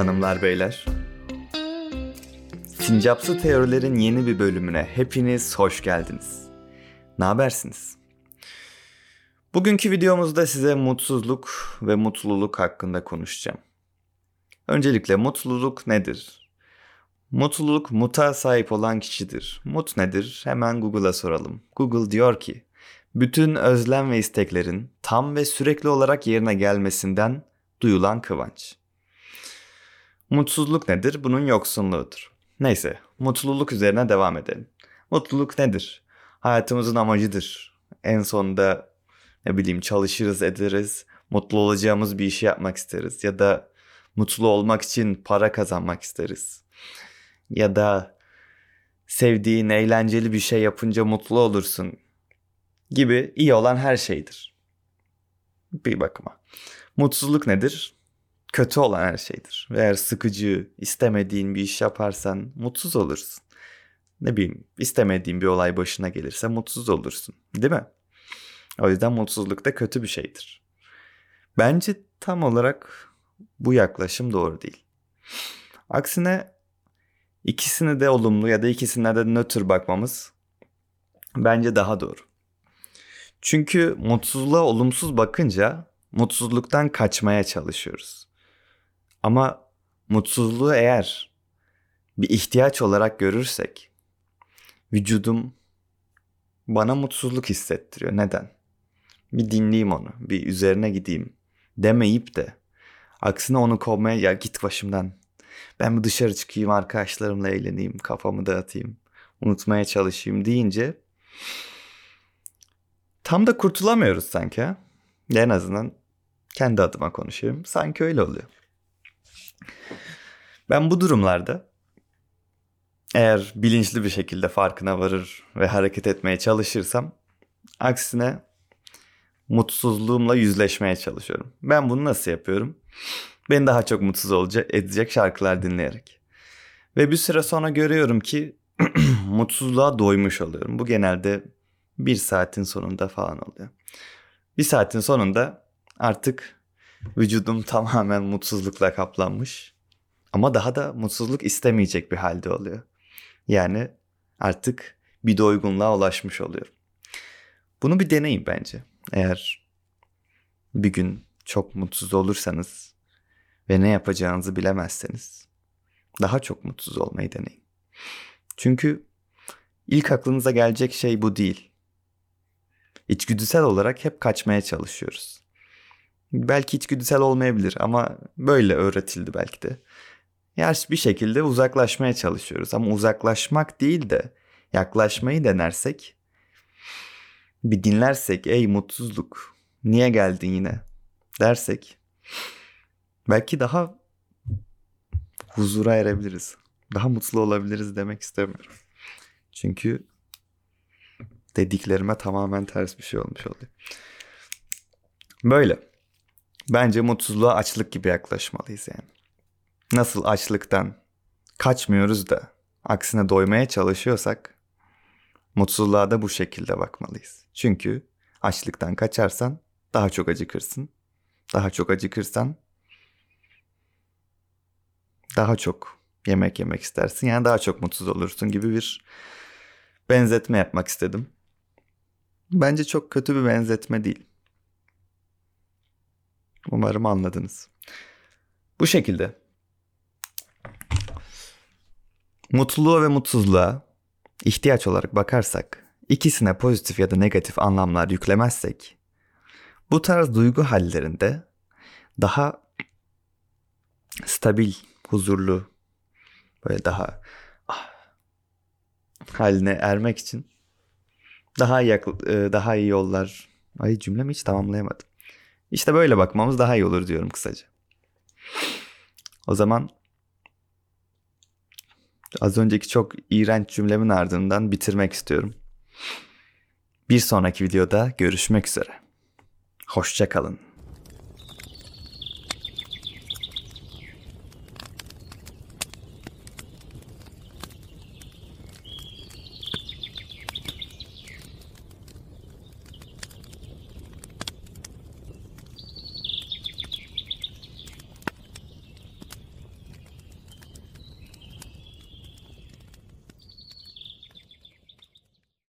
hanımlar beyler. Sincapsı teorilerin yeni bir bölümüne hepiniz hoş geldiniz. Ne habersiniz? Bugünkü videomuzda size mutsuzluk ve mutluluk hakkında konuşacağım. Öncelikle mutluluk nedir? Mutluluk muta sahip olan kişidir. Mut nedir? Hemen Google'a soralım. Google diyor ki, bütün özlem ve isteklerin tam ve sürekli olarak yerine gelmesinden duyulan kıvanç. Mutsuzluk nedir? Bunun yoksunluğudur. Neyse, mutluluk üzerine devam edelim. Mutluluk nedir? Hayatımızın amacıdır. En sonunda ne bileyim çalışırız ederiz, mutlu olacağımız bir işi yapmak isteriz ya da mutlu olmak için para kazanmak isteriz. Ya da sevdiğin eğlenceli bir şey yapınca mutlu olursun gibi iyi olan her şeydir. Bir bakıma. Mutsuzluk nedir? Kötü olan her şeydir. Eğer sıkıcı, istemediğin bir iş yaparsan mutsuz olursun. Ne bileyim, istemediğin bir olay başına gelirse mutsuz olursun. Değil mi? O yüzden mutsuzluk da kötü bir şeydir. Bence tam olarak bu yaklaşım doğru değil. Aksine ikisini de olumlu ya da ikisine de nötr bakmamız bence daha doğru. Çünkü mutsuzluğa olumsuz bakınca mutsuzluktan kaçmaya çalışıyoruz. Ama mutsuzluğu eğer bir ihtiyaç olarak görürsek vücudum bana mutsuzluk hissettiriyor. Neden? Bir dinleyeyim onu, bir üzerine gideyim demeyip de aksine onu kovmaya ya git başımdan. Ben bir dışarı çıkayım arkadaşlarımla eğleneyim, kafamı dağıtayım, unutmaya çalışayım deyince tam da kurtulamıyoruz sanki? En azından kendi adıma konuşuyorum. Sanki öyle oluyor. Ben bu durumlarda eğer bilinçli bir şekilde farkına varır ve hareket etmeye çalışırsam aksine mutsuzluğumla yüzleşmeye çalışıyorum. Ben bunu nasıl yapıyorum? Beni daha çok mutsuz olacak, edecek şarkılar dinleyerek. Ve bir süre sonra görüyorum ki mutsuzluğa doymuş oluyorum. Bu genelde bir saatin sonunda falan oluyor. Bir saatin sonunda artık vücudum tamamen mutsuzlukla kaplanmış. Ama daha da mutsuzluk istemeyecek bir halde oluyor. Yani artık bir doygunluğa ulaşmış oluyorum. Bunu bir deneyin bence. Eğer bir gün çok mutsuz olursanız ve ne yapacağınızı bilemezseniz daha çok mutsuz olmayı deneyin. Çünkü ilk aklınıza gelecek şey bu değil. İçgüdüsel olarak hep kaçmaya çalışıyoruz. Belki içgüdüsel olmayabilir ama böyle öğretildi belki de. Yani bir şekilde uzaklaşmaya çalışıyoruz ama uzaklaşmak değil de yaklaşmayı denersek bir dinlersek ey mutsuzluk niye geldin yine dersek belki daha huzura erebiliriz. Daha mutlu olabiliriz demek istemiyorum. Çünkü dediklerime tamamen ters bir şey olmuş oluyor. Böyle. Bence mutsuzluğa açlık gibi yaklaşmalıyız yani. Nasıl açlıktan kaçmıyoruz da aksine doymaya çalışıyorsak mutsuzluğa da bu şekilde bakmalıyız. Çünkü açlıktan kaçarsan daha çok acıkırsın. Daha çok acıkırsan daha çok yemek yemek istersin. Yani daha çok mutsuz olursun gibi bir benzetme yapmak istedim. Bence çok kötü bir benzetme değil. Umarım anladınız. Bu şekilde mutluluğa ve mutsuzluğa ihtiyaç olarak bakarsak, ikisine pozitif ya da negatif anlamlar yüklemezsek, bu tarz duygu hallerinde daha stabil, huzurlu, böyle daha ah, haline ermek için daha yak, e, daha iyi yollar. Ay cümlemi hiç tamamlayamadım. İşte böyle bakmamız daha iyi olur diyorum kısaca. O zaman az önceki çok iğrenç cümlemin ardından bitirmek istiyorum. Bir sonraki videoda görüşmek üzere. Hoşçakalın.